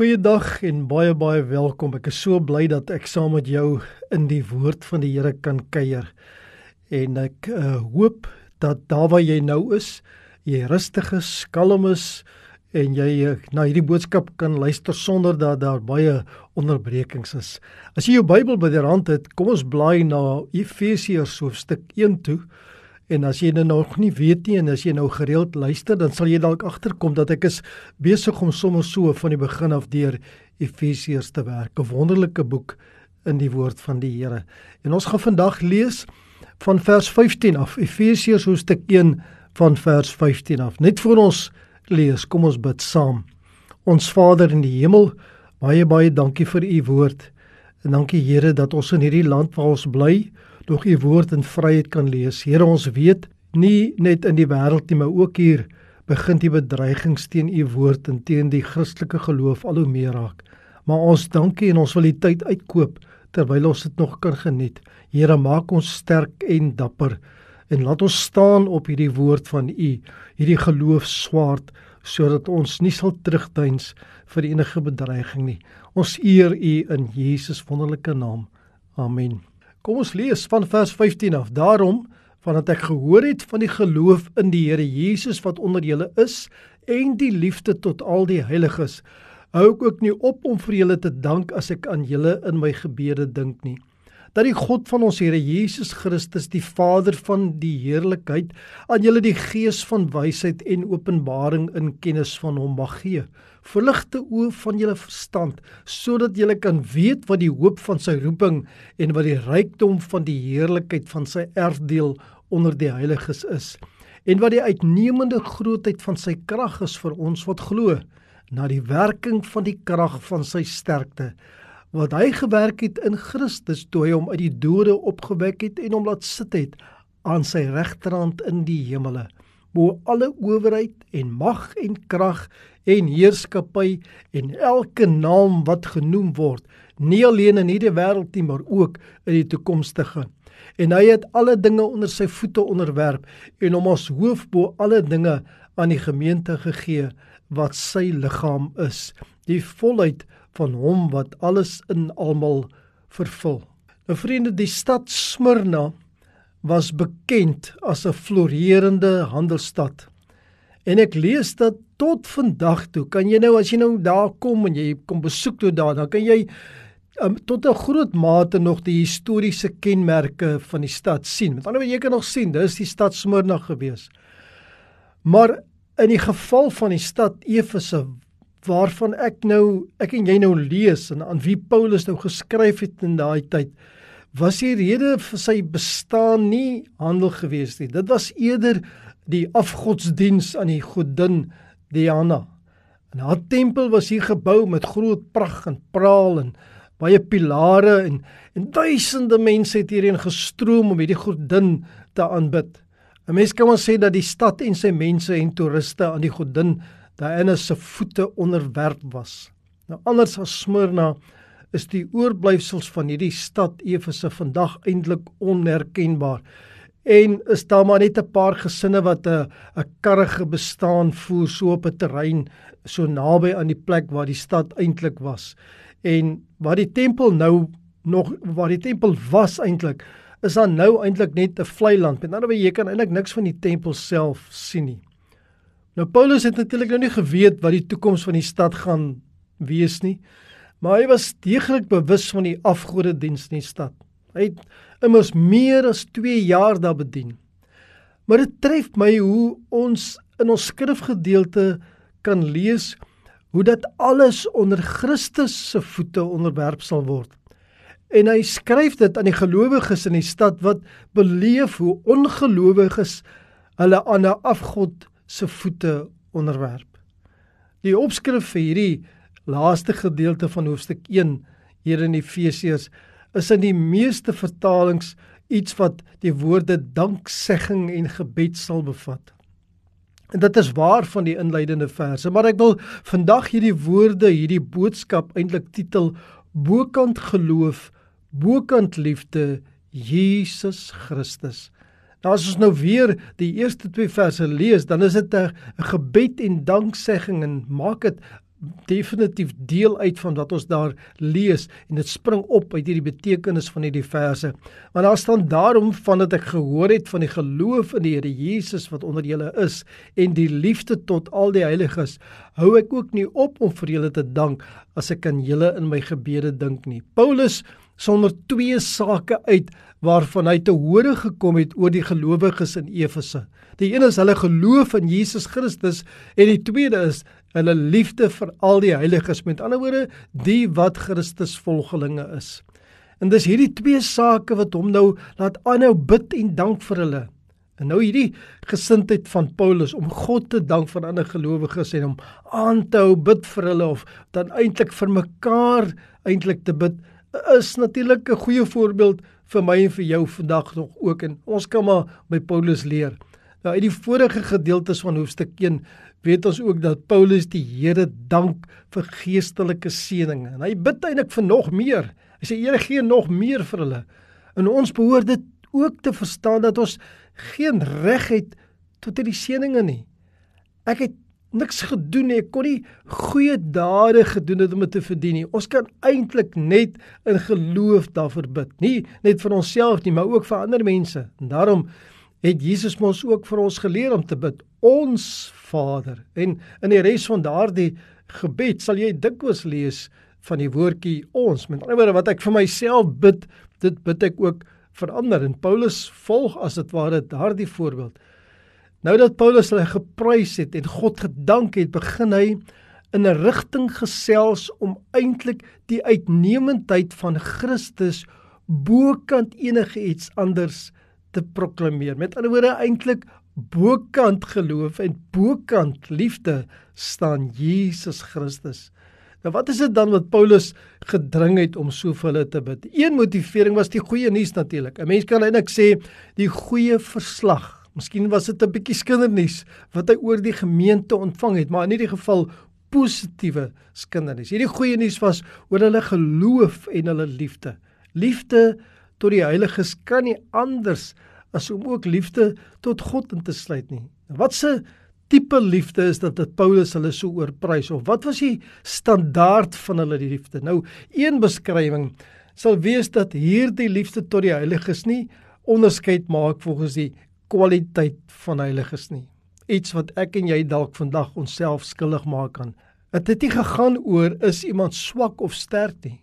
Goeiedag en baie baie welkom. Ek is so bly dat ek saam met jou in die woord van die Here kan kuier. En ek uh, hoop dat daar waar jy nou is, jy rustig is, kalm is en jy uh, na hierdie boodskap kan luister sonder dat daar baie onderbrekings is. As jy jou Bybel byderhand het, kom ons blaai na Efesiërs hoofstuk 1 toe. En as jy nou nog nie weet nie en as jy nou gereeld luister, dan sal jy dalk agterkom dat ek is besig om sommer so van die begin af deur Efesiërs te werk, 'n wonderlike boek in die woord van die Here. En ons gaan vandag lees van vers 15 af, Efesiërs hoofstuk 1 van vers 15 af. Net voor ons lees, kom ons bid saam. Ons Vader in die hemel, baie baie dankie vir u woord. En dankie Here dat ons in hierdie land waar ons bly, dog u woord in vryheid kan lees. Here, ons weet nie net in die wêreld nie, maar ook hier begin die bedreigings teen u woord en teen die Christelike geloof al hoe meer raak. Maar ons dankie en ons wil die tyd uitkoop terwyl ons dit nog kan geniet. Here, maak ons sterk en dapper en laat ons staan op hierdie woord van u, hierdie geloofswaard sodat ons nie sal terugduins vir enige bedreiging nie. Ons eer u in Jesus wonderlike naam. Amen. Kom ons lees van vers 15 af. Daarom, vandat ek gehoor het van die geloof in die Here Jesus wat onder julle is en die liefde tot al die heiliges, hou ek ook nie op om vir julle te dank as ek aan julle in my gebede dink nie dat die God van ons Here Jesus Christus, die Vader van die heerlikheid, aan julle die gees van wysheid en openbaring in kennis van hom mag gee. Verligte oë van julle verstand, sodat julle kan weet wat die hoop van sy roeping en wat die rykdom van die heerlikheid van sy erfdeel onder die heiliges is en wat die uitnemende grootheid van sy krag is vir ons wat glo na die werking van die krag van sy sterkte wat hy gewerk het in Christus toe hy hom uit die dode opgewek het en hom laat sit het aan sy regterhand in die hemele bo alle owerheid en mag en krag en heerskappy en elke naam wat genoem word nie alleen in hierdie wêreld nie maar ook in die toekomstige. En hy het alle dinge onder sy voete onderwerp en hom as hoof bo alle dinge aan die gemeente gegee wat sy liggaam is. Die volheid van hom wat alles in almal vervul. Nou vriende, die stad Smyrna was bekend as 'n floreerende handelsstad. En ek lees dat tot vandag toe kan jy nou as jy nou daar kom en jy kom besoek toe daar, dan kan jy um, tot 'n groot mate nog die historiese kenmerke van die stad sien. Met ander woorde, jy kan nog sien, dis die stad Smyrna gewees. Maar in die geval van die stad Efese waarvan ek nou ek en jy nou lees en aan wie Paulus nou geskryf het in daai tyd was die rede vir sy bestaan nie handel gewees nie. Dit was eerder die afgodsdiens aan die godin Diana. En haar tempel was hier gebou met groot pragt en praal en baie pilare en en duisende mense het hierheen gestroom om hierdie godin te aanbid. 'n mens kan wel sê dat die stad en sy mense en toeriste aan die godin Diana se voete onderwerp was. Nou anders as Smyrna is die oorblyfsels van hierdie stad Efese vandag eintlik onherkenbaar. En is daar maar net 'n paar gesinne wat 'n 'n karrige bestaan voer so op 'n terrein so naby aan die plek waar die stad eintlik was. En waar die tempel nou nog waar die tempel was eintlik is daar nou eintlik net 'n vlei land. Met ander woorde jy kan eintlik niks van die tempel self sien nie. Nou Paulus het natuurlik nou nie geweet wat die toekoms van die stad gaan wees nie, maar hy was deeglik bewus van die afgodediens in die stad. Hy het immers meer as 2 jaar daar bedien. Maar dit tref my hoe ons in ons skrifgedeelte kan lees hoe dat alles onder Christus se voete onderwerp sal word. En hy skryf dit aan die gelowiges in die stad wat beleef hoe ongelowiges hulle aan 'n afgod se voete onderwerp. Die opskrif vir hierdie laaste gedeelte van hoofstuk 1 hier in Efesiërs is in die meeste vertalings iets wat die woorde danksegging en gebed sal bevat. En dit is waar van die inleidende verse, maar ek wil vandag hierdie woorde, hierdie boodskap eintlik titel Bokant geloof, bokant liefde, Jesus Christus. Nou as ons nou weer die eerste twee verse lees, dan is dit 'n gebed en danksegging en maak dit definitief deel uit van wat ons daar lees en dit spring op uit hierdie betekenis van hierdie verse. Want daar staan daarom van dat ek gehoor het van die geloof in die Here Jesus wat onder julle is en die liefde tot al die heiliges, hou ek ook nie op om vir julle te dank as ek aan julle in my gebede dink nie. Paulus sonder twee sake uit waarvan hy te hore gekom het oor die gelowiges in Efese. Die een is hulle geloof in Jesus Christus en die tweede is hulle liefde vir al die heiliges, met ander woorde, die wat Christus volgelinge is. En dis hierdie twee sake wat hom nou laat aanhou bid en dank vir hulle. En nou hierdie gesindheid van Paulus om God te dank vir ander gelowiges en om aan te hou bid vir hulle of dan eintlik vir mekaar eintlik te bid is natuurlik 'n goeie voorbeeld vir my en vir jou vandag nog ook en ons kan maar by Paulus leer. Nou uit die vorige gedeeltes van hoofstuk 1 weet ons ook dat Paulus die Here dank vir geestelike seëninge. En hy bid eintlik vir nog meer. Hy sê Here gee nog meer vir hulle. En ons behoort dit ook te verstaan dat ons geen reg het tot hierdie seëninge nie. Ek het niks gedoen nie. Ek kon nie goeie dade gedoen het om dit te verdien nie. Ons kan eintlik net in geloof daarvoor bid. Nie net vir onsself nie, maar ook vir ander mense. En daarom het Jesus mos ook vir ons geleer om te bid. Ons Vader. En in die res van daardie gebed sal jy dikwels lees van die woordjie ons. Met ander woorde wat ek vir myself bid, dit bid ek ook vir ander. En Paulus volg as dit ware daardie voorbeeld. Nou dat Paulus hulle geprys het en God gedank het, begin hy in 'n rigting gesels om eintlik die uitnemendheid van Christus bokant enige iets anders te proklameer. Met ander woorde eintlik bokant geloof en bokant liefde staan Jesus Christus. Nou wat is dit dan wat Paulus gedring het om so vir hulle te bid? Een motivering was die goeie nuus natuurlik. 'n Mens kan eintlik sê die goeie verslag. Miskien was dit 'n bietjie skindernuus wat hy oor die gemeente ontvang het, maar in hierdie geval positiewe skindernuus. Hierdie goeie nuus was oor hulle geloof en hulle liefde. Liefde tot die heiliges kan nie anders as om ook liefde tot God in te sluit nie. Wat se tipe liefde is dat dit Paulus hulle so oorprys of wat was die standaard van hulle liefde? Nou, een beskrywing sal wees dat hierdie liefde tot die heiliges nie onderskeid maak volgens die kwaliteit van heiliges nie. Iets wat ek en jy dalk vandag onsself skuldig maak aan. Dit het nie gegaan oor is iemand swak of sterk nie.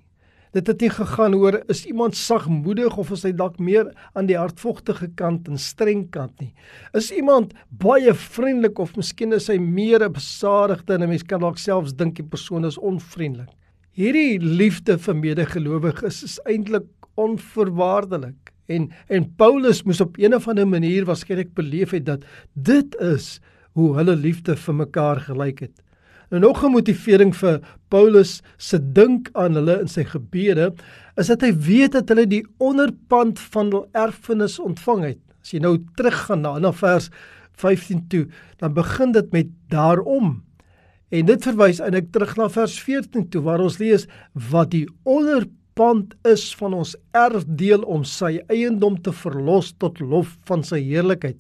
Dit het nie gegaan oor is iemand sagmoedig of is hy dalk meer aan die hartvogtige kant en streng kant nie. Is iemand baie vriendelik of miskien is hy meer 'n besadigde en 'n mens kan dalk selfs dink die persoon is onvriendelik. Hierdie liefde vir medegelowiges is, is eintlik onverwaardelik. En en Paulus moes op 'n of ander manier waarskynlik beleef het dat dit is hoe hulle liefde vir mekaar gelyk het. En nog 'n motivering vir Paulus se dink aan hulle in sy gebede is dat hy weet dat hulle die onderpand van hul erfenis ontvang het. As jy nou teruggaan na na vers 15 toe, dan begin dit met daarom. En dit verwys eintlik terug na vers 14 toe waar ons lees wat die onderpand is van ons erfdeel om sy eiendom te verlos tot lof van sy heerlikheid.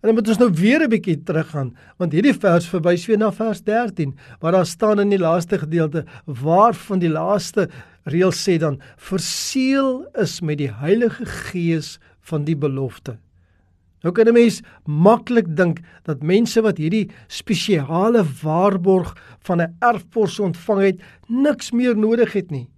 En dan moet ons nou weer 'n bietjie teruggaan, want hierdie vers verwys weer na vers 13, waar daar staan in die laaste gedeelte waarvan die laaste reël sê dan verseël is met die Heilige Gees van die belofte. Nou kan 'n mens maklik dink dat mense wat hierdie spesiale waarborg van 'n erfpos ontvang het, niks meer nodig het nie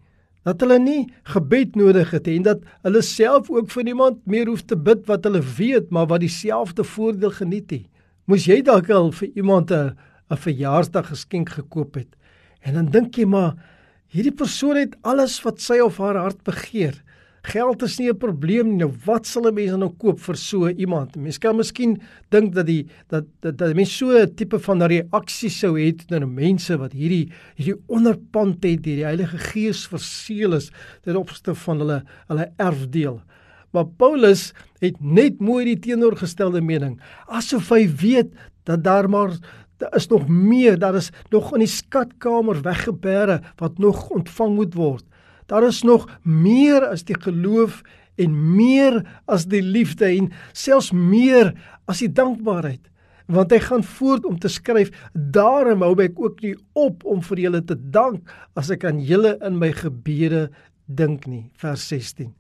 dat hulle nie gebed nodig het en dat hulle self ook vir niemand meer hoef te bid wat hulle weet maar wat dieselfde voordeel geniet het. Moes jy dalk al vir iemand 'n 'n verjaarsdag geskenk gekoop het en dan dink jy maar hierdie persoon het alles wat sy of haar hart begeer. Geld is nie 'n probleem nie. Nou wat sal 'n mens nou koop vir so iemand? Mens kan miskien dink dat die dat dat, dat mens so 'n tipe van reaksie sou hê teenoor mense wat hierdie hierdie onderpand het deur die Heilige Gees verseël is ten opsigte van hulle hulle erfdeel. Maar Paulus het net mooi die teenoorgestelde mening. Asof hy weet dat daar maar daar is nog meer, daar is nog in die skatkamer weggebêre wat nog ontvang moet word. Daar is nog meer as die geloof en meer as die liefde en selfs meer as die dankbaarheid. want hy gaan voort om te skryf daarom hou ek ook nie op om vir julle te dank as ek aan julle in my gebede dink nie vers 16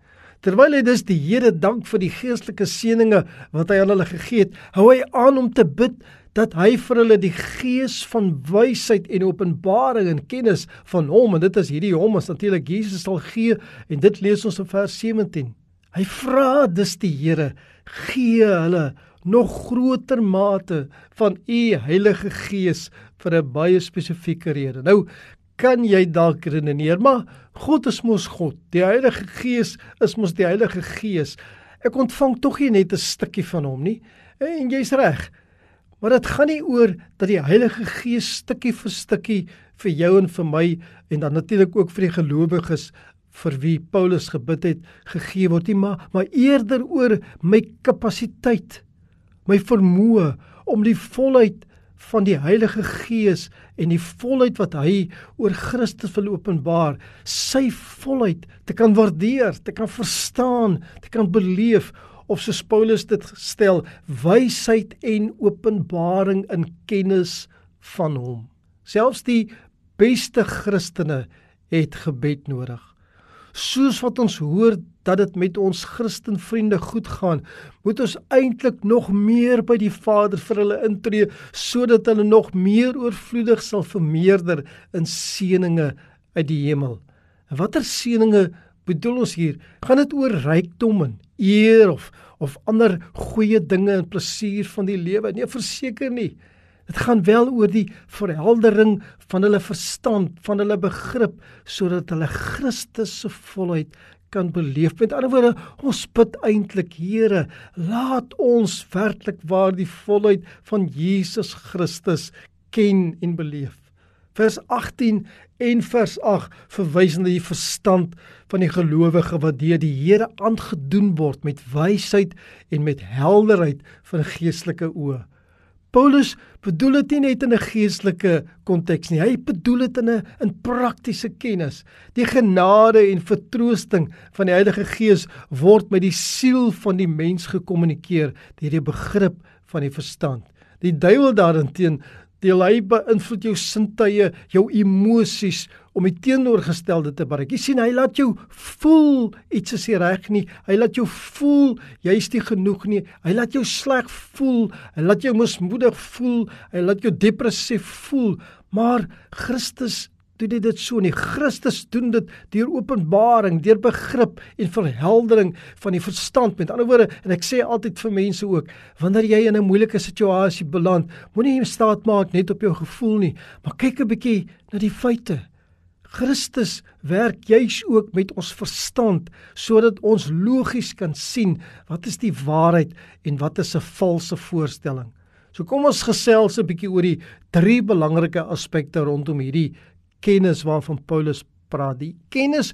terwyl hy dus die Here dank vir die geestelike seënings wat hy aan hulle gegee het hou hy aan om te bid dat hy vir hulle die gees van wysheid en openbaring en kennis van hom en dit is hierdie hom is natuurlik Jesus sal gee en dit lees ons in vers 17 hy vra dus die Here gee hulle nog groter mate van u Heilige Gees vir 'n baie spesifieke rede. Nou kan jy dalk redeneer, maar God is mos God. Die Heilige Gees is mos die Heilige Gees. Ek ontvang tog nie net 'n stukkie van hom nie. En jy's reg. Maar dit gaan nie oor dat die Heilige Gees stukkie vir stukkie vir jou en vir my en dan natuurlik ook vir die gelowiges vir wie Paulus gebid het gegee word nie, maar maar eerder oor my kapasiteit my vermoë om die volheid van die Heilige Gees en die volheid wat hy oor Christus wil openbaar, sy volheid te kan waardeer, te kan verstaan, te kan beleef of soos Paulus dit stel, wysheid en openbaring in kennis van hom. Selfs die beste Christene het gebed nodig soos wat ons hoor dat dit met ons Christen vriende goed gaan, moet ons eintlik nog meer by die Vader vir hulle intree sodat hulle nog meer oorvloedig sal vermeerder in seënings uit die hemel. En watter seënings bedoel ons hier? Gaan dit oor rykdom en eer of of ander goeie dinge en plesier van die lewe? Nee, verseker nie. Dit gaan wel oor die verheldering van hulle verstand, van hulle begrip sodat hulle Christus se volheid kan beleef. Met ander woorde, ons bid eintlik, Here, laat ons werklik waar die volheid van Jesus Christus ken en beleef. Vers 18 en vers 8 verwys na die verstand van die gelowige wat deur die Here aangedoen word met wysheid en met helderheid van geestelike oë. Paulus bedoel dit nie net in 'n geestelike konteks nie. Hy bedoel dit in 'n in praktiese kennis. Die genade en vertroosting van die Heilige Gees word met die siel van die mens gekommunikeer deur die begrip van die verstand. Die duiwel daarenteen deel hy beïnvloed jou sintuie, jou emosies om die teenoorgestelde te bereik. Jy sien hy laat jou voel iets is nie reg nie. Hy laat jou voel jy's nie genoeg nie. Hy laat jou sleg voel. Hy laat jou mismoedig voel. Hy laat jou depressief voel. Maar Christus doen dit so nie. Christus doen dit deur openbaring, deur begrip en verheldering van die verstand. Met ander woorde, en ek sê altyd vir mense ook, wanneer jy in 'n moeilike situasie beland, moenie jy staat maak net op jou gevoel nie, maar kyk 'n bietjie na die feite. Christus werk juis ook met ons verstand sodat ons logies kan sien wat is die waarheid en wat is 'n valse voorstelling. So kom ons gesels 'n bietjie oor die drie belangrike aspekte rondom hierdie kennis waarvan Paulus praat. Die kennis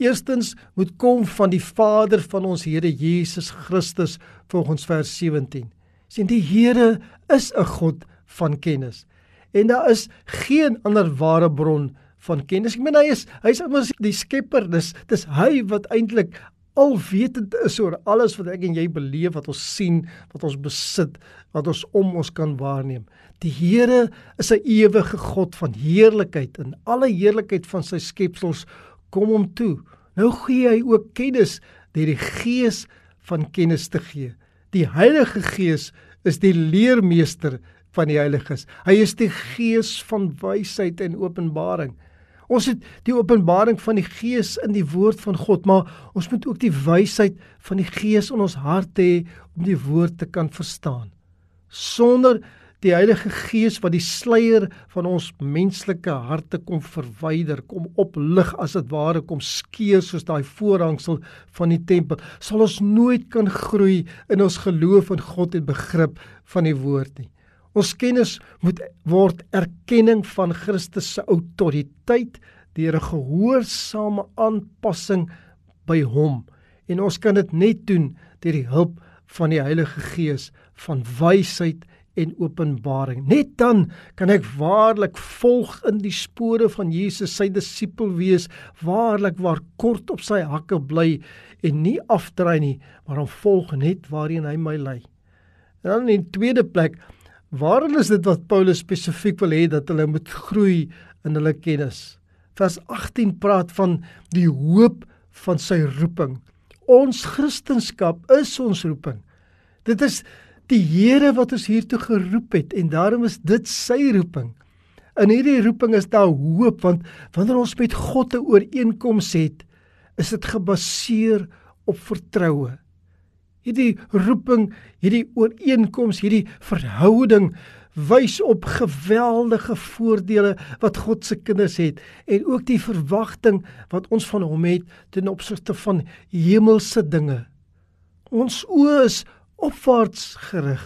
eerstens moet kom van die Vader van ons Here Jesus Christus volgens vers 17. Sien die Here is 'n God van kennis en daar is geen ander ware bron van kennis. Ek meen hy is hy's immers die skepper. Dis dis hy wat eintlik alwetend is oor alles wat ek en jy beleef, wat ons sien, wat ons besit, wat ons om ons kan waarneem. Die Here is 'n ewige God van heerlikheid en alle heerlikheid van sy skepsels kom hom toe. Nou gee hy ook kennis deur die gees van kennis te gee. Die Heilige Gees is die leermeester van die heiliges. Hy is die gees van wysheid en openbaring. Ons het die openbaring van die Gees in die woord van God, maar ons moet ook die wysheid van die Gees in ons hart hê om die woord te kan verstaan. Sonder die Heilige Gees wat die sluier van ons menslike harte kom verwyder, kom oplig as dit ware kom skeur soos daai voorhangsel van die tempel, sal ons nooit kan groei in ons geloof in God en begrip van die woord nie. Ons kennis moet word erkenning van Christus se autoriteit deur 'n gehoorsame aanpassing by hom. En ons kan dit net doen deur die hulp van die Heilige Gees van wysheid en openbaring. Net dan kan ek waarlik volg in die spore van Jesus, sy disipel wees, waarlik waar kort op sy hakke bly en nie afdry nie, maar hom volg net waarheen hy my lei. En dan in die tweede plek Waarin is dit wat Paulus spesifiek wil hê dat hulle moet groei in hulle kennis? Vers 18 praat van die hoop van sy roeping. Ons Christendom is ons roeping. Dit is die Here wat ons hiertoe geroep het en daarom is dit sy roeping. In hierdie roeping is daar hoop want wanneer ons met God 'n ooreenkoms het, is dit gebaseer op vertroue. Hierdie roeping, hierdie ooreenkoms, hierdie verhouding wys op geweldige voordele wat God se kinders het en ook die verwagting wat ons van hom het ten opsigte van hemelse dinge. Ons oë is opwaarts gerig.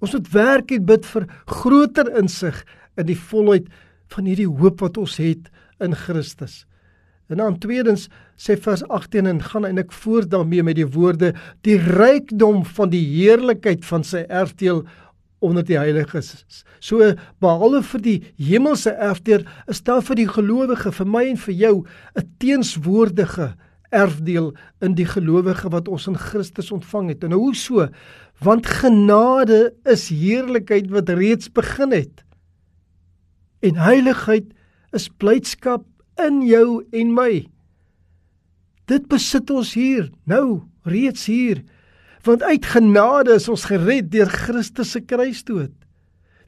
Ons moet werk en bid vir groter insig in die volheid van hierdie hoop wat ons het in Christus. En dan tweedens sê vers 18 en gaan eintlik voort daarmee met die woorde die rykdom van die heerlikheid van sy erfdeel onder die heiliges. So behalwe vir die hemelse erfdeel is daar vir die gelowige vir my en vir jou 'n teenswoordige erfdeel in die gelowige wat ons in Christus ontvang het. En nou hoe so? Want genade is heerlikheid wat reeds begin het. En heiligheid is blydskap in jou en my. Dit besit ons hier, nou, reeds hier. Want uit genade is ons gered deur Christus se kruisdood.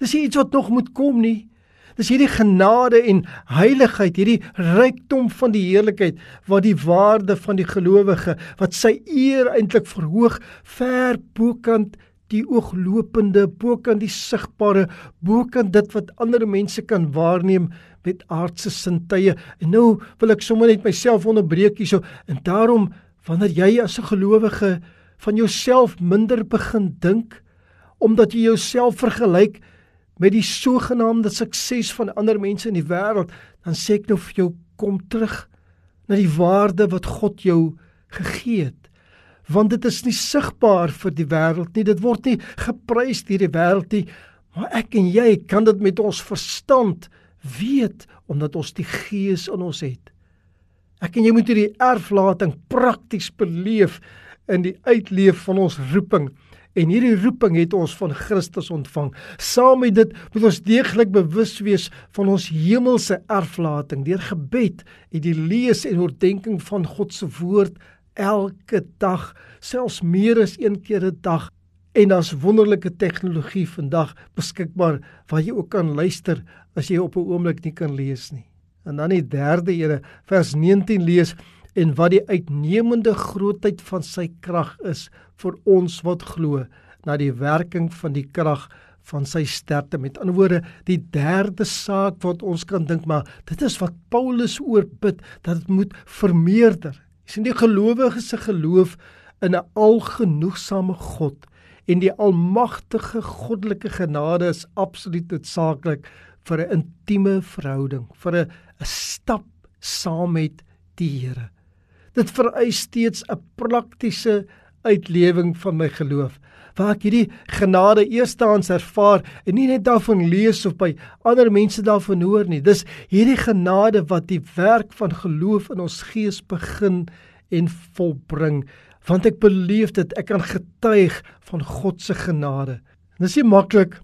Dis nie iets wat nog moet kom nie. Dis hierdie genade en heiligheid, hierdie rykdom van die heerlikheid wat die waarde van die gelowige wat sy eer eintlik verhoog ver bokant die ooglopende, bokant die sigbare, bokant dit wat ander mense kan waarneem met aardse sintuie. En nou wil ek sommer net myself onderbreek hierso en daarom wanneer jy as 'n gelowige van jouself minder begin dink omdat jy jouself vergelyk met die sogenaamde sukses van ander mense in die wêreld, dan sê ek nou vir jou kom terug na die waarde wat God jou gegee het. Want dit is nie sigbaar vir die wêreld nie. Dit word nie geprys deur die wêreld nie, maar ek en jy kan dit met ons verstand weet omdat ons die Gees in ons het. Ek en jy moet hierdie erflating prakties beleef in die uitleef van ons roeping. En hierdie roeping het ons van Christus ontvang. Saam met dit moet ons deeglik bewus wees van ons hemelse erflating deur gebed en die lees en oordeenking van God se woord elke dag, selfs meer as een keer 'n dag. En daar's wonderlike tegnologie vandag beskikbaar waar jy ook kan luister as jy op 'n oomblik nie kan lees nie. En dan die derde ere vers 19 lees en wat die uitnemende grootheid van sy krag is vir ons wat glo na die werking van die krag van sy sterkte met ander woorde die derde saak wat ons kan dink maar dit is wat Paulus oorbid dat dit moet vermeerder is in die gelowige se geloof in 'n algenoegsame God en die almagtige goddelike genade is absoluut noodsaaklik vir 'n intieme verhouding vir 'n stap saam met die Here Dit vereis steeds 'n praktiese uitlewing van my geloof waar ek hierdie genade eerstehands ervaar en nie net daarvan lees of by ander mense daarvan hoor nie. Dis hierdie genade wat die werk van geloof in ons gees begin en volbring want ek beleef dit ek kan getuig van God se genade. Dit is nie maklik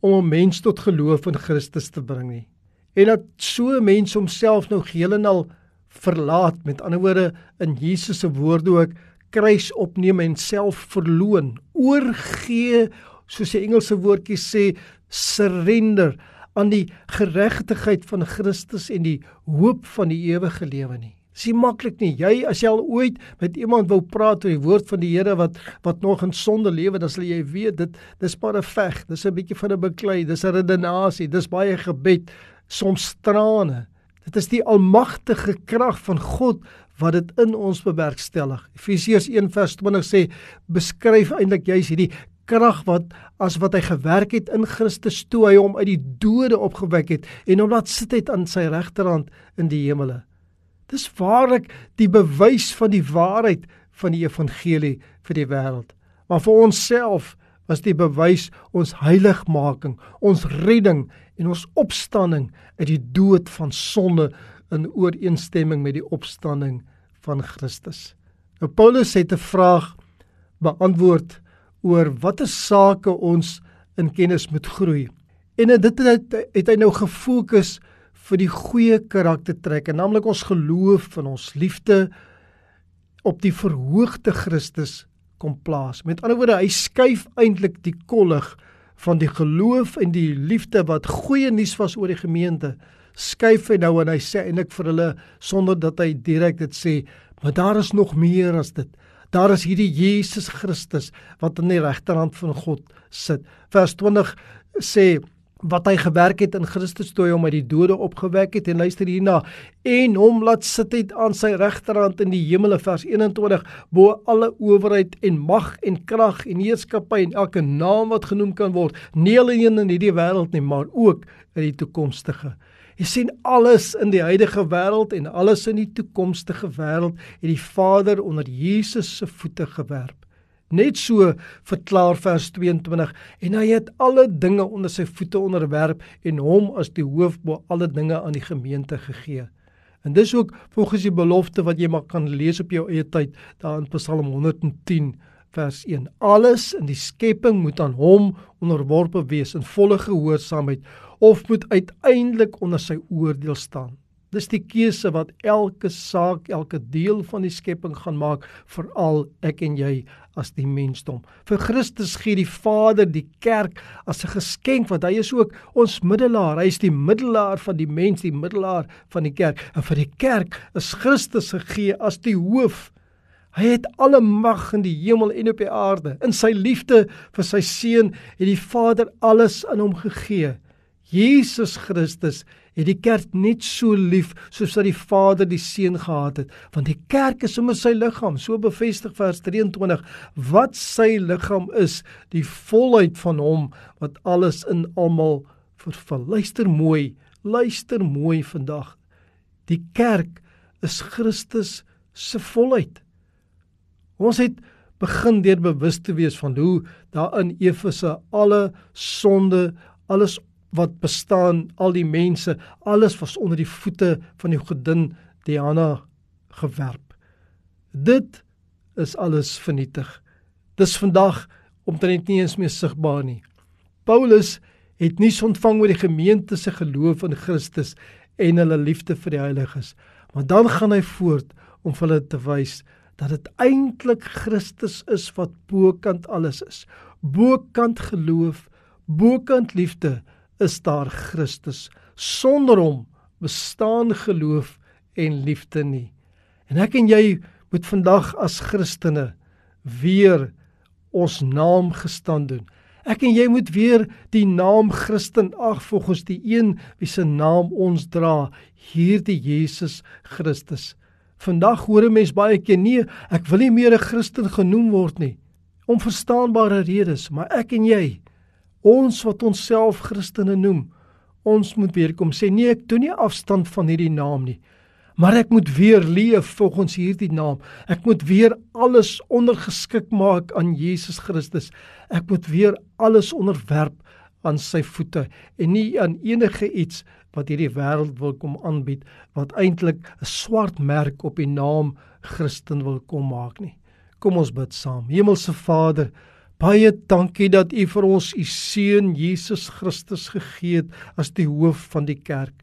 om 'n mens tot geloof in Christus te bring nie. En dat so 'n mens homself nou geheel en al verlaat met ander woorde in Jesus se woorde ook kruis opneem en self verloon oorgee soos die Engelse woordjie sê surrender aan die geregtigheid van Christus en die hoop van die ewige lewe nie. Dis nie maklik nie. Jy as jy al ooit met iemand wou praat oor die woord van die Here wat wat nog in sonde lewe, dan sal jy weet dit dis maar 'n veg. Dis 'n bietjie van 'n beklei, dis 'n redenasie, dis baie gebed, soms trane. Dit is die almagtige krag van God wat dit in ons bewerkstellig. Efesiërs 1:20 sê beskryf eintlik juis hierdie krag wat as wat hy gewerk het in Christus toe hy hom uit die dode opgewek het en hom laat sit het aan sy regterhand in die hemele. Dis waarlik die bewys van die waarheid van die evangelie vir die wêreld. Maar vir onsself was die bewys ons heiligmaking, ons redding en ons opstanding uit die dood van sonde in ooreenstemming met die opstanding van Christus. Nou Paulus het 'n vraag beantwoord oor watter sake ons in kennis moet groei. En dit het, het hy nou gefokus vir die goeie karaktertrekke, naamlik ons geloof en ons liefde op die verhoogde Christus kom plaas. Met ander woorde, hy skuif eintlik die kollig van die geloof en die liefde wat goeie nuus was oor die gemeente, skuif hy nou en hy sê eintlik vir hulle sonder dat hy direk dit sê, maar daar is nog meer as dit. Daar is hierdie Jesus Christus wat aan die regterhand van God sit. Vers 20 sê wat hy gewerk het in Christus toe hy hom uit die dode opgewek het en luister hierna en hom laat sit het aan sy regterhand in die hemele vers 21 bo alle owerheid en mag en krag en heerskappy en elke naam wat genoem kan word nie alleen in hierdie wêreld nie maar ook in die toekomstige Jy sien alles in die huidige wêreld en alles in die toekomstige wêreld het die Vader onder Jesus se voete gewerp. Net so verklaar vers 22 en hy het alle dinge onder sy voete onderwerp en hom as die hoof bo alle dinge aan die gemeente gegee. En dis ook volgens die belofte wat jy maar kan lees op jou eie tyd daar in Psalm 110 vers 1. Alles in die skepping moet aan hom onderworpe wees in volle gehoorsaamheid of moet uiteindelik onder sy oordeel staan. Dis die keuse wat elke saak, elke deel van die skepping gaan maak, veral ek en jy as die mensdom. Vir Christus gee die Vader die kerk as 'n geskenk want hy is ook ons middelaar. Hy is die middelaar van die mens, die middelaar van die kerk. En vir die kerk is Christus gegee as die hoof. Hy het alle mag in die hemel en op die aarde. In sy liefde vir sy seun het die Vader alles aan hom gegee. Jesus Christus het die kerk net so lief soos wat die Vader die Seun gehad het, want die kerk is sommer sy liggaam, so bevestig vers 23, wat sy liggaam is, die volheid van hom wat alles in almal vervul. Luister mooi, luister mooi vandag. Die kerk is Christus se volheid. Ons het begin deur bewus te wees van hoe daar in Efese alle sonde, alles wat bestaan, al die mense, alles was onder die voete van die godin Diana gewerp. Dit is alles vernietig. Dis vandag omtrent nie eens meer sigbaar nie. Paulus het nie ontvang oor die gemeente se geloof in Christus en hulle liefde vir die heiliges, maar dan gaan hy voort om hulle te wys dat dit eintlik Christus is wat bokant alles is. Bokant geloof, bokant liefde, is daar Christus. Sonder hom bestaan geloof en liefde nie. En ek en jy moet vandag as Christene weer ons naam gestaan doen. Ek en jy moet weer die naam Christen ag volgens die een wie se naam ons dra, hierdie Jesus Christus. Vandag hoor 'n mens baie keer nee, ek wil nie meer 'n Christen genoem word nie om verstaanbare redes, maar ek en jy Ons wat onsself Christene noem, ons moet weer kom sê nee, ek doen nie afstand van hierdie naam nie. Maar ek moet weer leef volgens hierdie naam. Ek moet weer alles ondergeskik maak aan Jesus Christus. Ek moet weer alles onderwerp aan sy voete en nie aan enige iets wat hierdie wêreld wil kom aanbied wat eintlik 'n swart merk op die naam Christen wil kom maak nie. Kom ons bid saam. Hemelse Vader, Baie dankie dat U vir ons U seun Jesus Christus gegee het as die hoof van die kerk.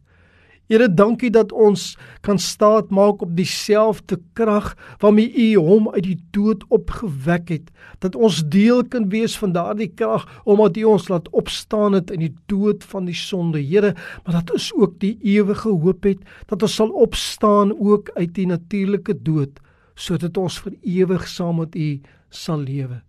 Here, dankie dat ons kan staat maak op dieselfde krag waarmee U hom uit die dood opgewek het, dat ons deel kan wees van daardie krag omdat U ons laat opstaan het in die dood van die sonde. Here, maar dat ons ook die ewige hoop het dat ons sal opstaan ook uit die natuurlike dood sodat ons vir ewig saam met U sal lewe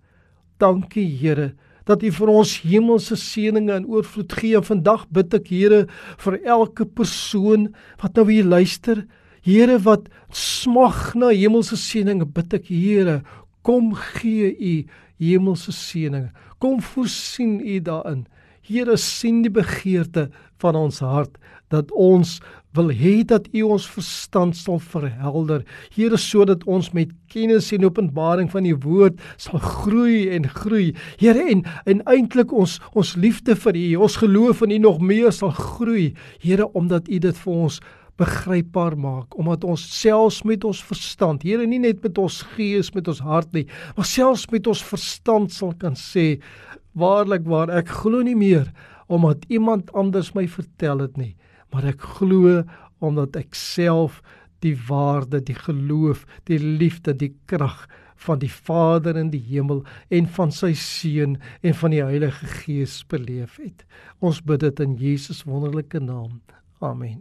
dankie Here dat U vir ons hemelse seëninge in oorvloed gee. Vandag bid ek Here vir elke persoon wat nou hier luister. Here wat smag na hemelse seëninge, bid ek Here, kom gee U hemelse seëninge. Kom voorsien U daarin. Here sien die begeerte van ons hart dat ons wil hê dat U ons verstand sal verhelder. Here sodat ons met kennis en openbaring van U woord sal groei en groei. Here en en eintlik ons ons liefde vir U, ons geloof in U nog meer sal groei. Here omdat U dit vir ons begrypbaar maak omdat ons selfs met ons verstand Here nie net met ons gees met ons hart nie maar selfs met ons verstand sal kan sê Waarlik waar ek glo nie meer omdat iemand anders my vertel het nie, maar ek glo omdat ek self die waarde, die geloof, die liefde, die krag van die Vader in die hemel en van sy seun en van die Heilige Gees beleef het. Ons bid dit in Jesus wonderlike naam. Amen.